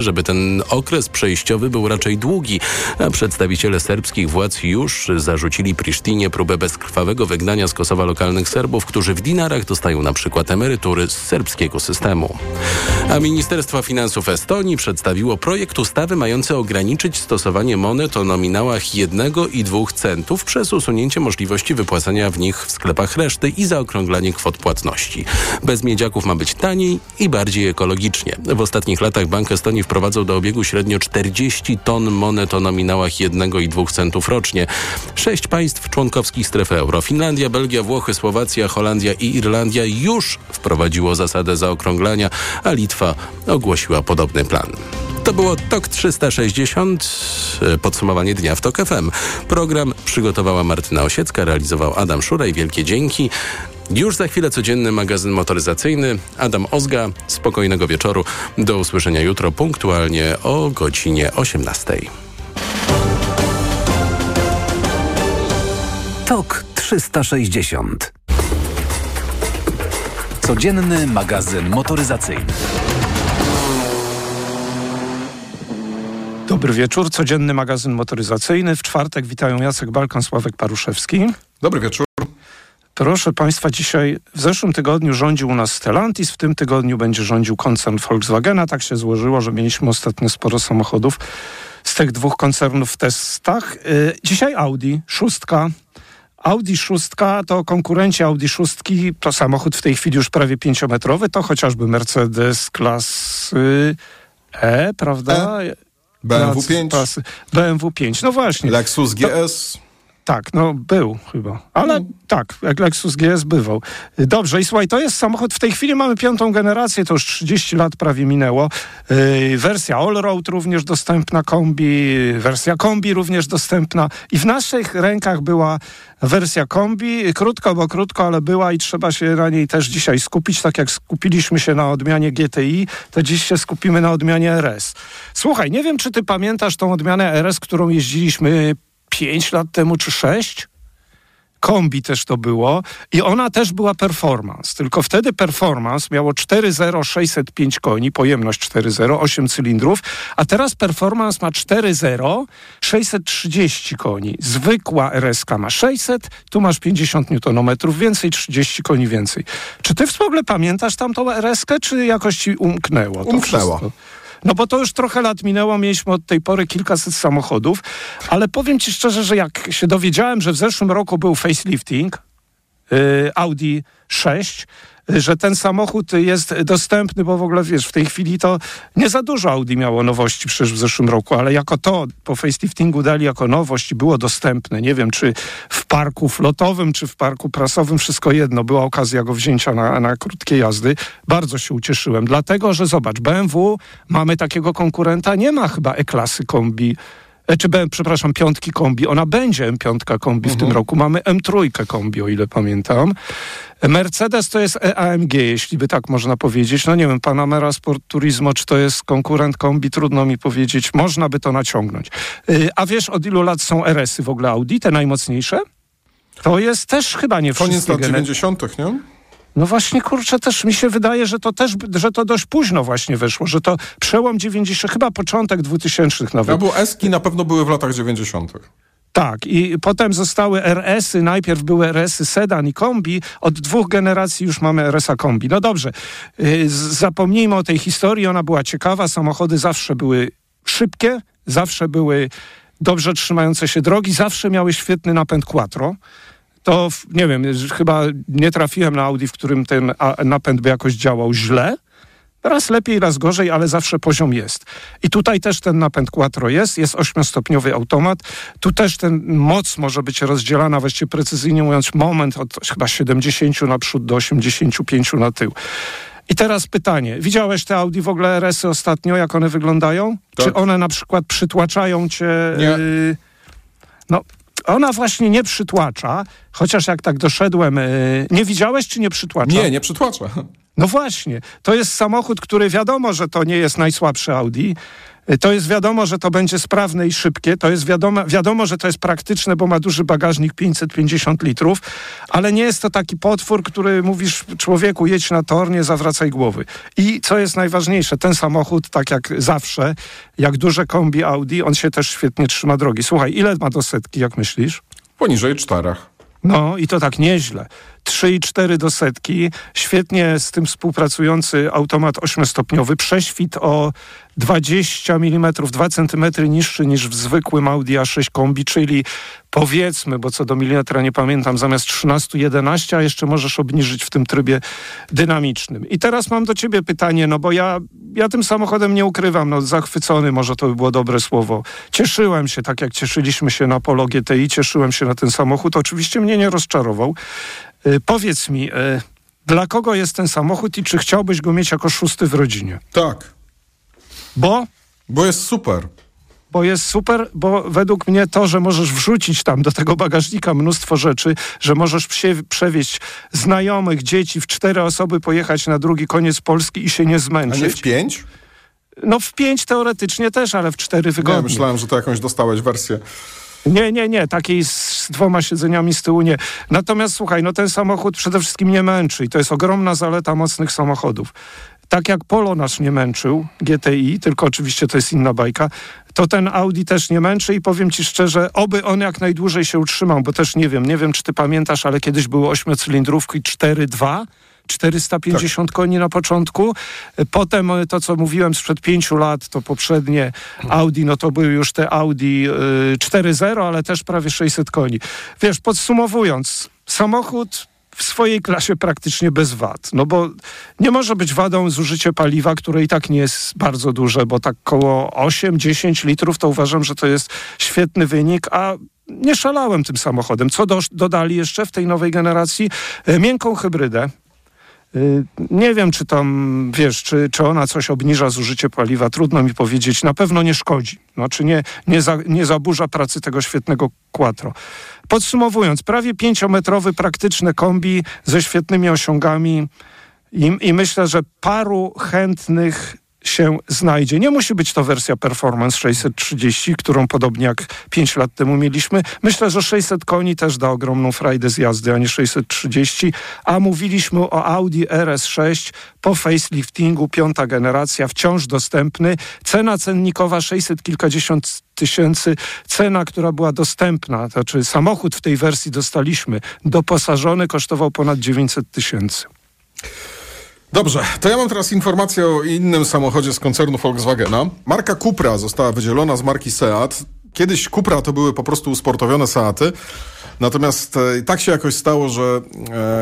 żeby ten okres przejściowy był raczej długi, a przedstawiciele serbskich władz już zarzucili Prisztinie próbę bezkrwawego wygnania z Kosowa lokalnych Serbów, którzy w dinarach dostają na przykład emerytury z serbskiego systemu. A Ministerstwo Finansów Estonii przedstawiło projekt ustawy mający ograniczyć stosowanie monet o nominałach 1 i 2 centów przez usunięcie możliwości wypłacania w nich w sklepach reszty i zaokrąglanie kwot płatności. Bez miedziaków ma być taniej i bardziej ekologicznie. W ostatnich latach Bank Estonii wprowadzał do obiegu średnio 40 ton monet o nominałach 1 i 2 centów rocznie. Sześć państw członkowskich strefy euro Finlandia, Belgia, Włochy, Słowacja, Holandia i Irlandia już wprowadziło zasadę zaokrąglania, a Litwa ogłosiła podobny plan. To było TOK 360, podsumowanie dnia w TOK FM. Program przygotowała Martyna Osiecka, realizował Adam Szuraj. Wielkie dzięki. Już za chwilę codzienny magazyn motoryzacyjny. Adam Ozga. Spokojnego wieczoru. Do usłyszenia jutro punktualnie o godzinie 18. TOK 360. Codzienny magazyn motoryzacyjny. Dobry wieczór, codzienny magazyn motoryzacyjny. W czwartek witają Jacek Balkan, Sławek Paruszewski. Dobry wieczór. Proszę Państwa, dzisiaj w zeszłym tygodniu rządził u nas Stellantis, w tym tygodniu będzie rządził koncern Volkswagena. Tak się złożyło, że mieliśmy ostatnio sporo samochodów z tych dwóch koncernów w testach. Y, dzisiaj Audi, szóstka. Audi szóstka to konkurenci Audi szóstki, to samochód w tej chwili już prawie pięciometrowy, to chociażby Mercedes klasy E, prawda? E. BMW 5. BMW 5, no właśnie. Lexus GS. To, tak, no był chyba. Ale hmm. tak, jak Lexus GS bywał. Dobrze, i słuchaj, to jest samochód, w tej chwili mamy piątą generację, to już 30 lat prawie minęło. Yy, wersja Allroad również dostępna, kombi, wersja kombi również dostępna. I w naszych rękach była wersja kombi, krótko, bo krótko, ale była i trzeba się na niej też dzisiaj skupić, tak jak skupiliśmy się na odmianie GTI, to dziś się skupimy na odmianie RS. Słuchaj, nie wiem, czy ty pamiętasz tą odmianę RS, którą jeździliśmy 5 lat temu czy 6. Kombi też to było i ona też była performance, tylko wtedy performance miało 4.0 605 koni, pojemność 4.0, 8 cylindrów, a teraz performance ma 4.0 630 koni. Zwykła RS ma 600, tu masz 50 Nm więcej, 30 koni więcej. Czy ty w ogóle pamiętasz tamtą RS, czy jakoś ci umknęło? Umknęło. No bo to już trochę lat minęło, mieliśmy od tej pory kilkaset samochodów, ale powiem ci szczerze, że jak się dowiedziałem, że w zeszłym roku był facelifting Audi 6, że ten samochód jest dostępny, bo w ogóle wiesz, w tej chwili to nie za dużo Audi miało nowości przecież w zeszłym roku, ale jako to po faceliftingu dali jako nowość było dostępne. Nie wiem, czy w parku flotowym, czy w parku prasowym, wszystko jedno. Była okazja go wzięcia na, na krótkie jazdy. Bardzo się ucieszyłem, dlatego, że zobacz, BMW, mamy takiego konkurenta, nie ma chyba E-klasy kombi e, czy przepraszam, piątki kombi. Ona będzie M5 kombi w tym mhm. roku. Mamy M3 kombi, o ile pamiętam. Mercedes to jest AMG, jeśli by tak można powiedzieć. No nie wiem, Panamera Sport Turismo, czy to jest konkurent kombi, trudno mi powiedzieć. Można by to naciągnąć. A wiesz, od ilu lat są RS-y w ogóle Audi, te najmocniejsze? To jest też chyba nie wszystkie. Koniec lat 90., nie? No właśnie, kurczę, też mi się wydaje, że to też, że to dość późno właśnie wyszło, że to przełom 90, chyba początek 2000 nawet. No bo Eski na pewno były w latach 90. Tak, i potem zostały RS-y, najpierw były RS-y sedan i kombi, od dwóch generacji już mamy RS-a kombi. No dobrze, y, zapomnijmy o tej historii, ona była ciekawa, samochody zawsze były szybkie, zawsze były dobrze trzymające się drogi, zawsze miały świetny napęd quattro. To, nie wiem, chyba nie trafiłem na Audi, w którym ten napęd by jakoś działał źle, Raz lepiej, raz gorzej, ale zawsze poziom jest. I tutaj też ten napęd quattro jest, jest ośmiostopniowy automat. Tu też ten moc może być rozdzielana, właściwie precyzyjnie mówiąc, moment od chyba 70 naprzód do 85 na tył. I teraz pytanie. Widziałeś te Audi w ogóle RS-y ostatnio, jak one wyglądają? Tak. Czy one na przykład przytłaczają cię? Nie. Y, no, ona właśnie nie przytłacza, chociaż jak tak doszedłem, y, nie widziałeś, czy nie przytłacza? Nie, nie przytłacza. No właśnie, to jest samochód, który wiadomo, że to nie jest najsłabszy Audi. To jest wiadomo, że to będzie sprawne i szybkie. To jest wiadomo, wiadomo, że to jest praktyczne, bo ma duży bagażnik 550 litrów, ale nie jest to taki potwór, który mówisz człowieku, jedź na tor, nie zawracaj głowy. I co jest najważniejsze, ten samochód, tak jak zawsze, jak duże kombi Audi, on się też świetnie trzyma drogi. Słuchaj, ile ma do setki, jak myślisz? Poniżej czterech. No i to tak nieźle. 3,4 do setki, świetnie z tym współpracujący automat 8-stopniowy, prześwit o 20 mm, 2 cm niższy niż w zwykłym Audi A6 kombi, czyli powiedzmy, bo co do milimetra nie pamiętam, zamiast 13, 11, a jeszcze możesz obniżyć w tym trybie dynamicznym. I teraz mam do ciebie pytanie, no bo ja, ja tym samochodem nie ukrywam, no zachwycony, może to by było dobre słowo. Cieszyłem się, tak jak cieszyliśmy się na Polo GTI, cieszyłem się na ten samochód. Oczywiście mnie nie rozczarował. Y, powiedz mi, y, dla kogo jest ten samochód i czy chciałbyś go mieć jako szósty w rodzinie? Tak, Bo bo jest super. bo jest super, bo według mnie to, że możesz wrzucić tam do tego bagażnika mnóstwo rzeczy, że możesz psie- przewieźć znajomych, dzieci, w cztery osoby pojechać na drugi koniec Polski i się nie A zmęczyć. nie w pięć? No w pięć teoretycznie też, ale w cztery Nie, wygodnie. myślałem, że to jakąś dostałeś wersję. Nie, nie, nie, takiej z dwoma siedzeniami z tyłu nie. Natomiast słuchaj, no ten samochód przede wszystkim nie męczy i to jest ogromna zaleta mocnych samochodów. Tak jak Polo nas nie męczył, GTI, tylko oczywiście to jest inna bajka, to ten Audi też nie męczy i powiem ci szczerze, oby on jak najdłużej się utrzymał, bo też nie wiem, nie wiem czy ty pamiętasz, ale kiedyś były ośmiocylindrówki 4.2, 450 koni na początku. Potem e, to, co mówiłem sprzed pięciu lat, to poprzednie Audi, no to były już te Audi y, 4.0, ale też prawie 600 koni. Wiesz, podsumowując, samochód w swojej klasie praktycznie bez wad. No bo nie może być wadą zużycie paliwa, które i tak nie jest bardzo duże, bo tak koło 8-10 litrów to uważam, że to jest świetny wynik, a nie szalałem tym samochodem. Co do, dodali jeszcze w tej nowej generacji? E, Miękką hybrydę. Y, Nie wiem, czy tam, wiesz, czy, czy ona coś obniża zużycie paliwa. Trudno mi powiedzieć. Na pewno nie szkodzi. Znaczy nie, nie, za, nie zaburza pracy tego świetnego Quattro. Podsumowując, prawie pięciometrowy praktyczny kombi ze świetnymi osiągami i, i myślę, że paru chętnych się znajdzie. Nie musi być to wersja Performance 630, którą podobnie jak 5 lat temu mieliśmy. Myślę, że 600 koni też da ogromną frajdę z jazdy, a nie 630. A mówiliśmy o Audi RS6 po faceliftingu, piąta generacja, wciąż dostępny. Cena cennikowa 600 kilkadziesiąt tysięcy. Cena, która była dostępna, to znaczy samochód w tej wersji dostaliśmy, doposażony, kosztował ponad 900 tysięcy. Dobrze, to ja mam teraz informację o innym samochodzie z koncernu Volkswagena. Marka Cupra została wydzielona z marki Seat. Kiedyś Cupra to były po prostu usportowione Seaty. Natomiast e, tak się jakoś stało, że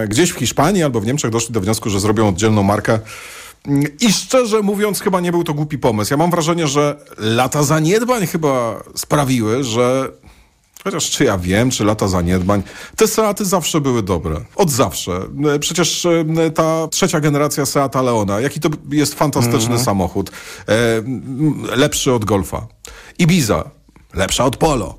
e, gdzieś w Hiszpanii albo w Niemczech doszli do wniosku, że zrobią oddzielną markę. Mm, I szczerze mówiąc, chyba nie był to głupi pomysł. Ja mam wrażenie, że lata zaniedbań chyba sprawiły, że Chociaż czy ja wiem, czy lata zaniedbań, te Seaty zawsze były dobre. Od zawsze. E, Przecież e, ta trzecia generacja Seata Leona, jaki to jest fantastyczny samochód. E, lepszy od Golfa. Ibiza, lepsza od Polo.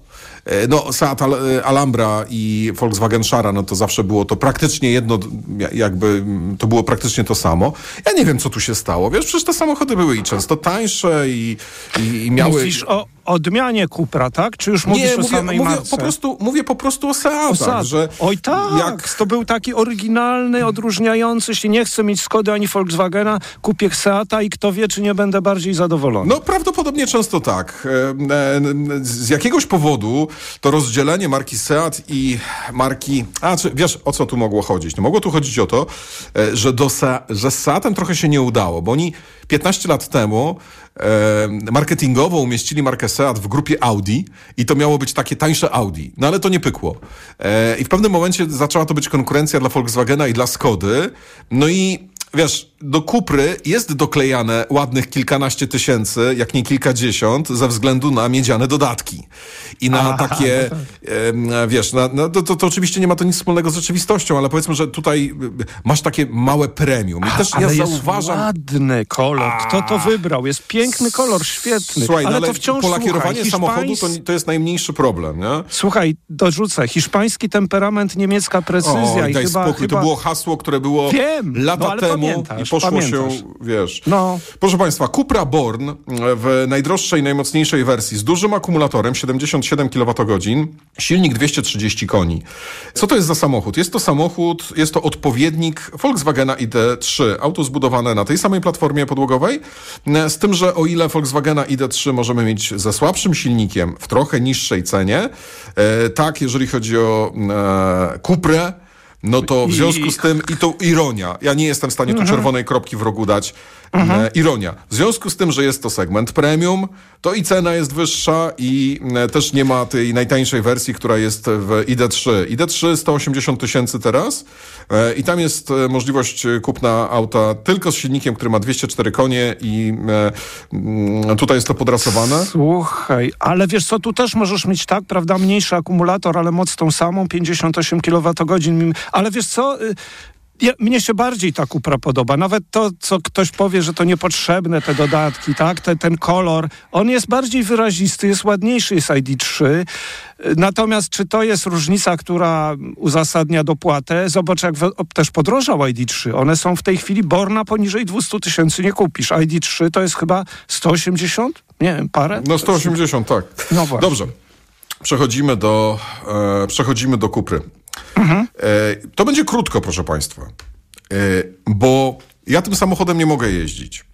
No, Seat Al- Alhambra i Volkswagen Szara, no to zawsze było to praktycznie jedno, ja- jakby mm, to było praktycznie to samo. Ja nie wiem, co tu się stało. Wiesz, przecież te samochody były i często tańsze i, i, i miały... Mówisz o odmianie Cupra, tak? Czy już mówisz Nie, o mówię, samej mówię, marce? po prostu, mówię po prostu o Seatach, O Seat. że Oj tak, jak to był taki oryginalny, odróżniający się. Nie chcę mieć Skody ani Volkswagena, kupię Seata i kto wie, czy nie będę bardziej zadowolony. No prawdopodobnie często tak. E, e, Z jakiegoś powodu to rozdzielenie marki Seat i marki... A, czy, wiesz, o co tu mogło chodzić? No mogło tu chodzić o to, e, że, do Se, że z Seatem trochę się nie udało, bo oni 15 lat temu marketingowo umieścili markę Seat w grupie Audi i to miało być takie tańsze Audi. No ale to nie pykło. E, I w pewnym momencie zaczęła to być konkurencja dla Volkswagena i dla Skody. No i Wiesz, do Kupry jest doklejane ładnych kilkanaście tysięcy, jak nie kilkadziesiąt, ze względu na miedziane dodatki. I na Aha, takie, no em, wiesz, na, no, to, to, to oczywiście nie ma to nic wspólnego z rzeczywistością, ale powiedzmy, że tutaj y, masz takie małe premium. I też ale ja jest zauważam... ładny kolor. Kto to wybrał? Jest piękny kolor, świetny. Słuchaj, ale, no, ale to wciąż polakierowanie słuchaj, samochodu to, to jest najmniejszy problem, nie? Słuchaj, dorzucę. Hiszpański temperament, niemiecka precyzja O, i daj chyba, spokój, chyba... to było hasło, które było Wiem, lata no ale temu i poszło pamiętasz. się, wiesz. No. Proszę Państwa, Cupra Born w najdroższej, najmocniejszej wersji z dużym akumulatorem, 77 kWh, silnik 230 koni. Co to jest za samochód? Jest to samochód, jest to odpowiednik Volkswagena ID3. Auto zbudowane na tej samej platformie podłogowej, z tym, że o ile Volkswagena ID3 możemy mieć ze słabszym silnikiem w trochę niższej cenie, e, tak, jeżeli chodzi o e, Cuprę, no to w związku z tym, i to ironia, ja nie jestem w stanie tu czerwonej kropki w rogu dać, e, ironia. W związku z tym, że jest to segment premium, to i cena jest wyższa i e, też nie ma tej najtańszej wersji, która jest w ID3. ID3 180 tysięcy teraz e, i tam jest e, możliwość kupna auta tylko z silnikiem, który ma 204 konie i mm, tutaj jest to podrasowane. Słuchaj, ale wiesz co, tu też możesz mieć tak, prawda, mniejszy akumulator, ale moc tą samą, 58 kWh, ale wiesz co... Ja, mnie się bardziej ta Cupra podoba. Nawet to, co ktoś powie, że to niepotrzebne, te dodatki, tak? Te, ten kolor, on jest bardziej wyrazisty, jest ładniejszy, jest ID3. Y, Natomiast czy to jest różnica, która uzasadnia dopłatę? Zobacz, jak we- też podrożał ID3. One są w tej chwili borna poniżej 200 tysięcy nie kupisz. ID3 to jest chyba 180? Nie wiem, parę? No 180, tak. No właśnie. Dobrze. Przechodzimy do, e, przechodzimy do Kupry. Mhm. To będzie krótko, proszę Państwa, e, bo ja tym samochodem nie mogę jeździć.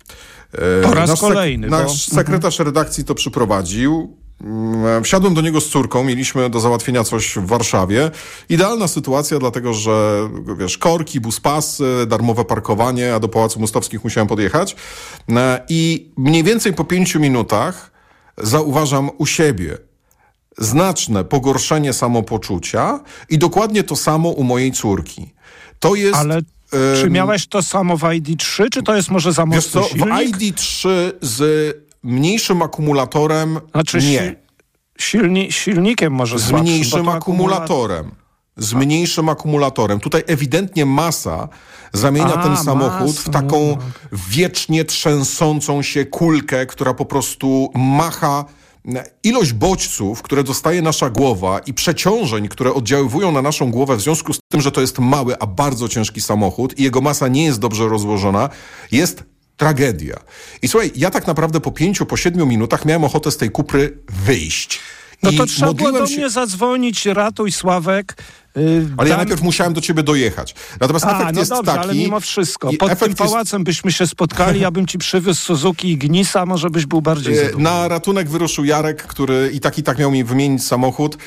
E, Po raz nasz kolejny, bo- Nasz sekretarz redakcji to przyprowadził. Mm, Wsiadłem do niego z córką, mieliśmy do załatwienia coś w Warszawie. Idealna sytuacja, dlatego że wiesz, korki, buspasy, darmowe parkowanie, a do Pałacu Mostowskich musiałem podjechać. I mniej więcej po pięciu minutach zauważam u siebie znaczne pogorszenie samopoczucia i dokładnie to samo u mojej córki. To jest... Ale czy miałeś to samo w ID3, czy to jest może za mocny co, w silnik? ID3 z mniejszym akumulatorem Znaczy nie. si- silni, silnikiem może Z mniejszym akumulatorem. Z mniejszym akumulatorem. Tutaj ewidentnie masa zamienia A, ten samochód w masa, taką wiecznie trzęsącą się kulkę, która po prostu macha ilość bodźców, które dostaje nasza głowa i przeciążeń, które oddziaływują na naszą głowę w związku z tym, że to jest mały, a bardzo ciężki samochód i jego masa nie jest dobrze rozłożona, jest tragedia. I słuchaj, ja tak naprawdę po pięciu, po siedmiu minutach miałem ochotę z tej kupry wyjść. No I to trzeba było do się- mnie zadzwonić, ratuj Sławek. Yy, ale ja dam- najpierw musiałem do ciebie dojechać. Natomiast A, efekt no jest dobrze, taki... ale mimo wszystko. Pod tym efekt jest- pałacem byśmy się spotkali, ja bym ci przywiózł Suzuki i Gnisa, może byś był bardziej E, zadowolony. Na ratunek wyruszył Jarek, który i tak i tak miał mi wymienić samochód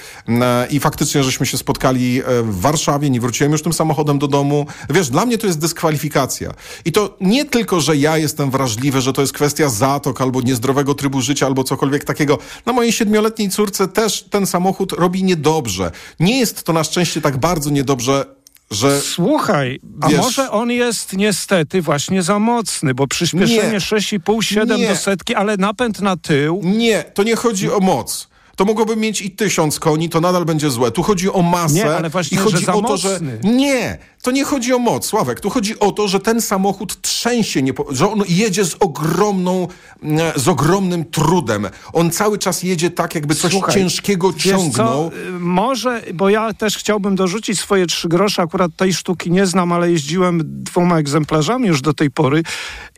i faktycznie żeśmy się spotkali e, w Warszawie, nie wróciłem już tym samochodem do domu. Wiesz, dla mnie to jest dyskwalifikacja. I to nie tylko, że ja jestem wrażliwy, że to jest kwestia zatok albo niezdrowego trybu życia albo cokolwiek takiego. Na mojej siedmioletniej córce też ten samochód robi niedobrze. Nie jest to na szczęście tak bardzo niedobrze, że Słuchaj, a Wiesz- może on jest niestety właśnie za mocny, bo przyspieszenie Nie. 6,5-7 Nie. do setki, ale napęd na tył. Nie, to nie chodzi o moc. To mogłoby mieć i tysiąc koni, to nadal będzie złe. Tu chodzi o masę. Nie, ale właśnie, i chodzi że za o to, że. mocny. Nie, to nie chodzi o moc, Sławek. Tu chodzi o to, że ten samochód trzęsie, że on jedzie z ogromną, mm, z ogromnym trudem. On cały czas jedzie tak, jakby coś Słuchaj, ciężkiego ciągnął. co, y, może, bo ja też chciałbym dorzucić swoje trzy grosze, akurat tej sztuki nie znam, ale jeździłem dwoma egzemplarzami już do tej pory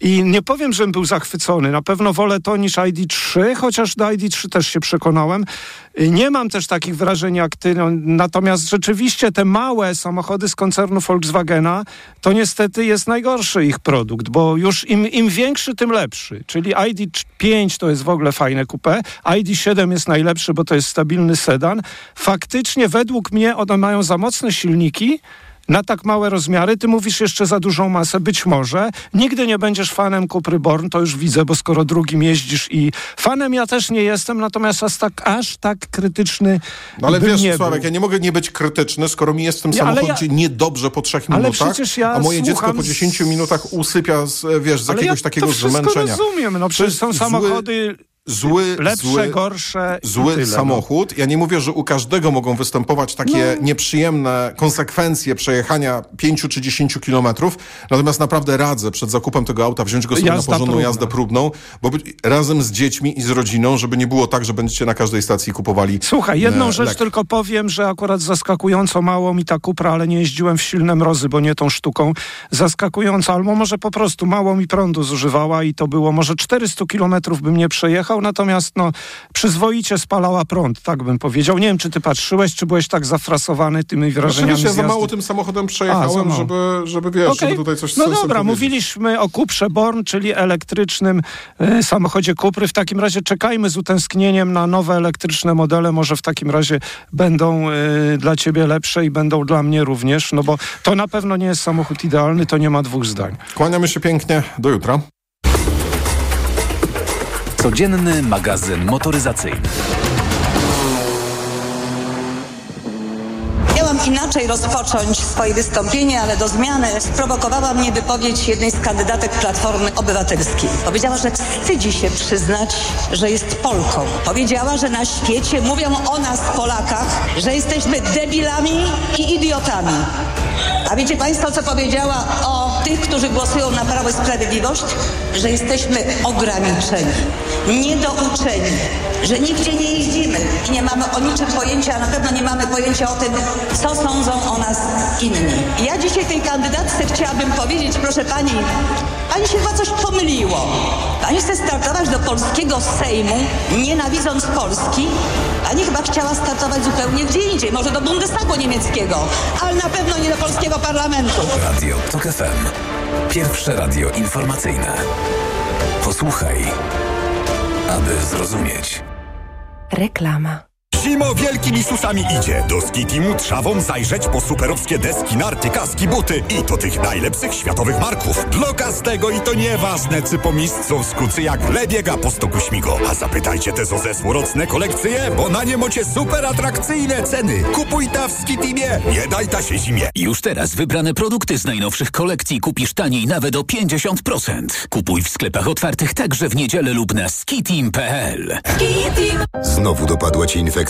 i nie powiem, żebym był zachwycony. Na pewno wolę to niż ID3, chociaż do ID3 też się przekonałem. Y, Nie mam też takich wrażeń jak ty, no, natomiast rzeczywiście te małe samochody z koncernu Volkswagena, to niestety jest najgorszy ich produkt, bo już im, im większy, tym lepszy. Czyli ID5 to jest w ogóle fajne coupé, ID7 jest najlepszy, bo to jest stabilny sedan. Faktycznie według mnie one mają za mocne silniki, na tak małe rozmiary. Ty mówisz jeszcze za dużą masę, być może. Nigdy nie będziesz fanem Cupry Born, to już widzę, bo skoro drugim jeździsz i fanem ja też nie jestem, natomiast aż tak, aż tak krytyczny No ale wiesz, nie Sławek, był. ja nie mogę nie być krytyczny, skoro mi jest w tym Nie, samochodzie niedobrze po trzech Ale minutach, przecież ja a moje dziecko po 10 minutach usypia z, wiesz, z Ale jakiegoś ja takiego to zmęczenia. rozumiem, no przecież są zły- samochody zły, lepsze, zły, gorsze. zły tyle, no. samochód. Ja nie mówię, że u każdego mogą występować takie No. nieprzyjemne konsekwencje przejechania 5 czy 10 kilometrów. Natomiast naprawdę radzę przed zakupem tego auta wziąć go sobie Jazda na porządną próbna. jazdę próbną, bo być, razem z dziećmi i z rodziną, żeby nie było tak, że będziecie na każdej stacji kupowali. Słuchaj, jedną e, rzecz lek. tylko powiem, że akurat zaskakująco mało mi ta Kupra, ale nie jeździłem w silne mrozy, bo nie tą sztuką. Zaskakująco, albo może po prostu mało mi prądu zużywała i to było może 400 kilometrów bym nie przejechał, natomiast no przyzwoicie spalała prąd, tak bym powiedział. Nie wiem, czy ty patrzyłeś, czy byłeś tak zafrasowany tymi wrażeniami Oczywiście ja za mało tym samochodem A, przejechałem, mało. żeby, żeby wiesz, Okej. żeby tutaj coś No dobra, mówiliśmy o Kuprze Born, czyli elektrycznym e, samochodzie Kupry. W takim razie czekajmy z utęsknieniem na nowe elektryczne modele. Może w takim razie będą e, dla ciebie lepsze i będą dla mnie również, no bo to na pewno nie jest samochód idealny, to nie ma dwóch zdań. Kłaniamy się pięknie. Do jutra. Codzienny magazyn motoryzacyjny. Miałam inaczej rozpocząć swoje wystąpienie, ale do zmiany sprowokowała mnie wypowiedź jednej z kandydatek Platformy Obywatelskiej. Powiedziała, że wstydzi się przyznać, że jest Polką. Powiedziała, że na świecie mówią o nas, Polakach, że jesteśmy debilami i idiotami. A wiecie Państwo, co powiedziała o tych, którzy głosują na Prawo i Sprawiedliwość? Że jesteśmy ograniczeni, niedouczeni, że nigdzie nie jeździmy i nie mamy o niczym pojęcia, a na pewno nie mamy pojęcia o tym, co sądzą o nas inni. Ja dzisiaj tej kandydatce chciałabym powiedzieć, proszę Pani, Pani się chyba coś pomyliło. Pani chce startować do polskiego Sejmu, nienawidząc Polski. Pani chyba chciała startować zupełnie gdzie indziej, może do Bundestagu niemieckiego, ale na pewno nie do polskiego parlamentu. Radio TOK FM. Pierwsze radio informacyjne. Posłuchaj, aby zrozumieć. Reklama. Zimo wielkimi susami idzie. Do Skitimu trzawą zajrzeć po superowskie deski, narty, kaski, buty i to tych najlepszych światowych marków. Dla każdego i to nieważne, czy po miejscu w skucy jak lebiega po stoku śmigo. A zapytajcie te o zesłorocne kolekcje, bo na nie macie super atrakcyjne ceny. Kupuj ta w Skitimie, nie daj ta się zimie. Już teraz wybrane produkty z najnowszych kolekcji kupisz taniej nawet o 50%. Kupuj w sklepach otwartych także w niedzielę lub na skitim.pl. Znowu dopadła Cię infekcja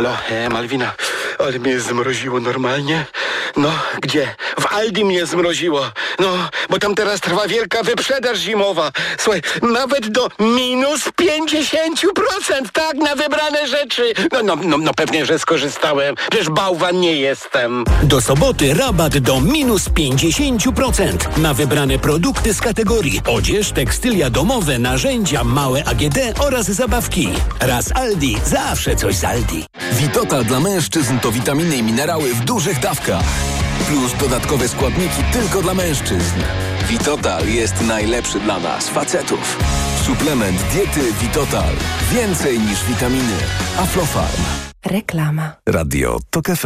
Halo, e, Malwina, ale mnie zmroziło normalnie. No, gdzie? W Aldi mnie zmroziło. No, bo tam teraz trwa wielka wyprzedaż zimowa. Słuchaj, nawet do minus 50%, tak, na wybrane rzeczy. No, no, no, no pewnie, że skorzystałem. Przecież bałwan nie jestem. Do soboty rabat do minus 50% na wybrane produkty z kategorii odzież, tekstylia domowe, narzędzia, małe AGD oraz zabawki. Raz Aldi, zawsze coś z Aldi. Witotal dla mężczyzn to witaminy i minerały w dużych dawkach. Plus dodatkowe składniki tylko dla mężczyzn. Witotal jest najlepszy dla nas, facetów. Suplement diety Witotal. Więcej niż witaminy. Aflofarm. Reklama. Radio TOK FM.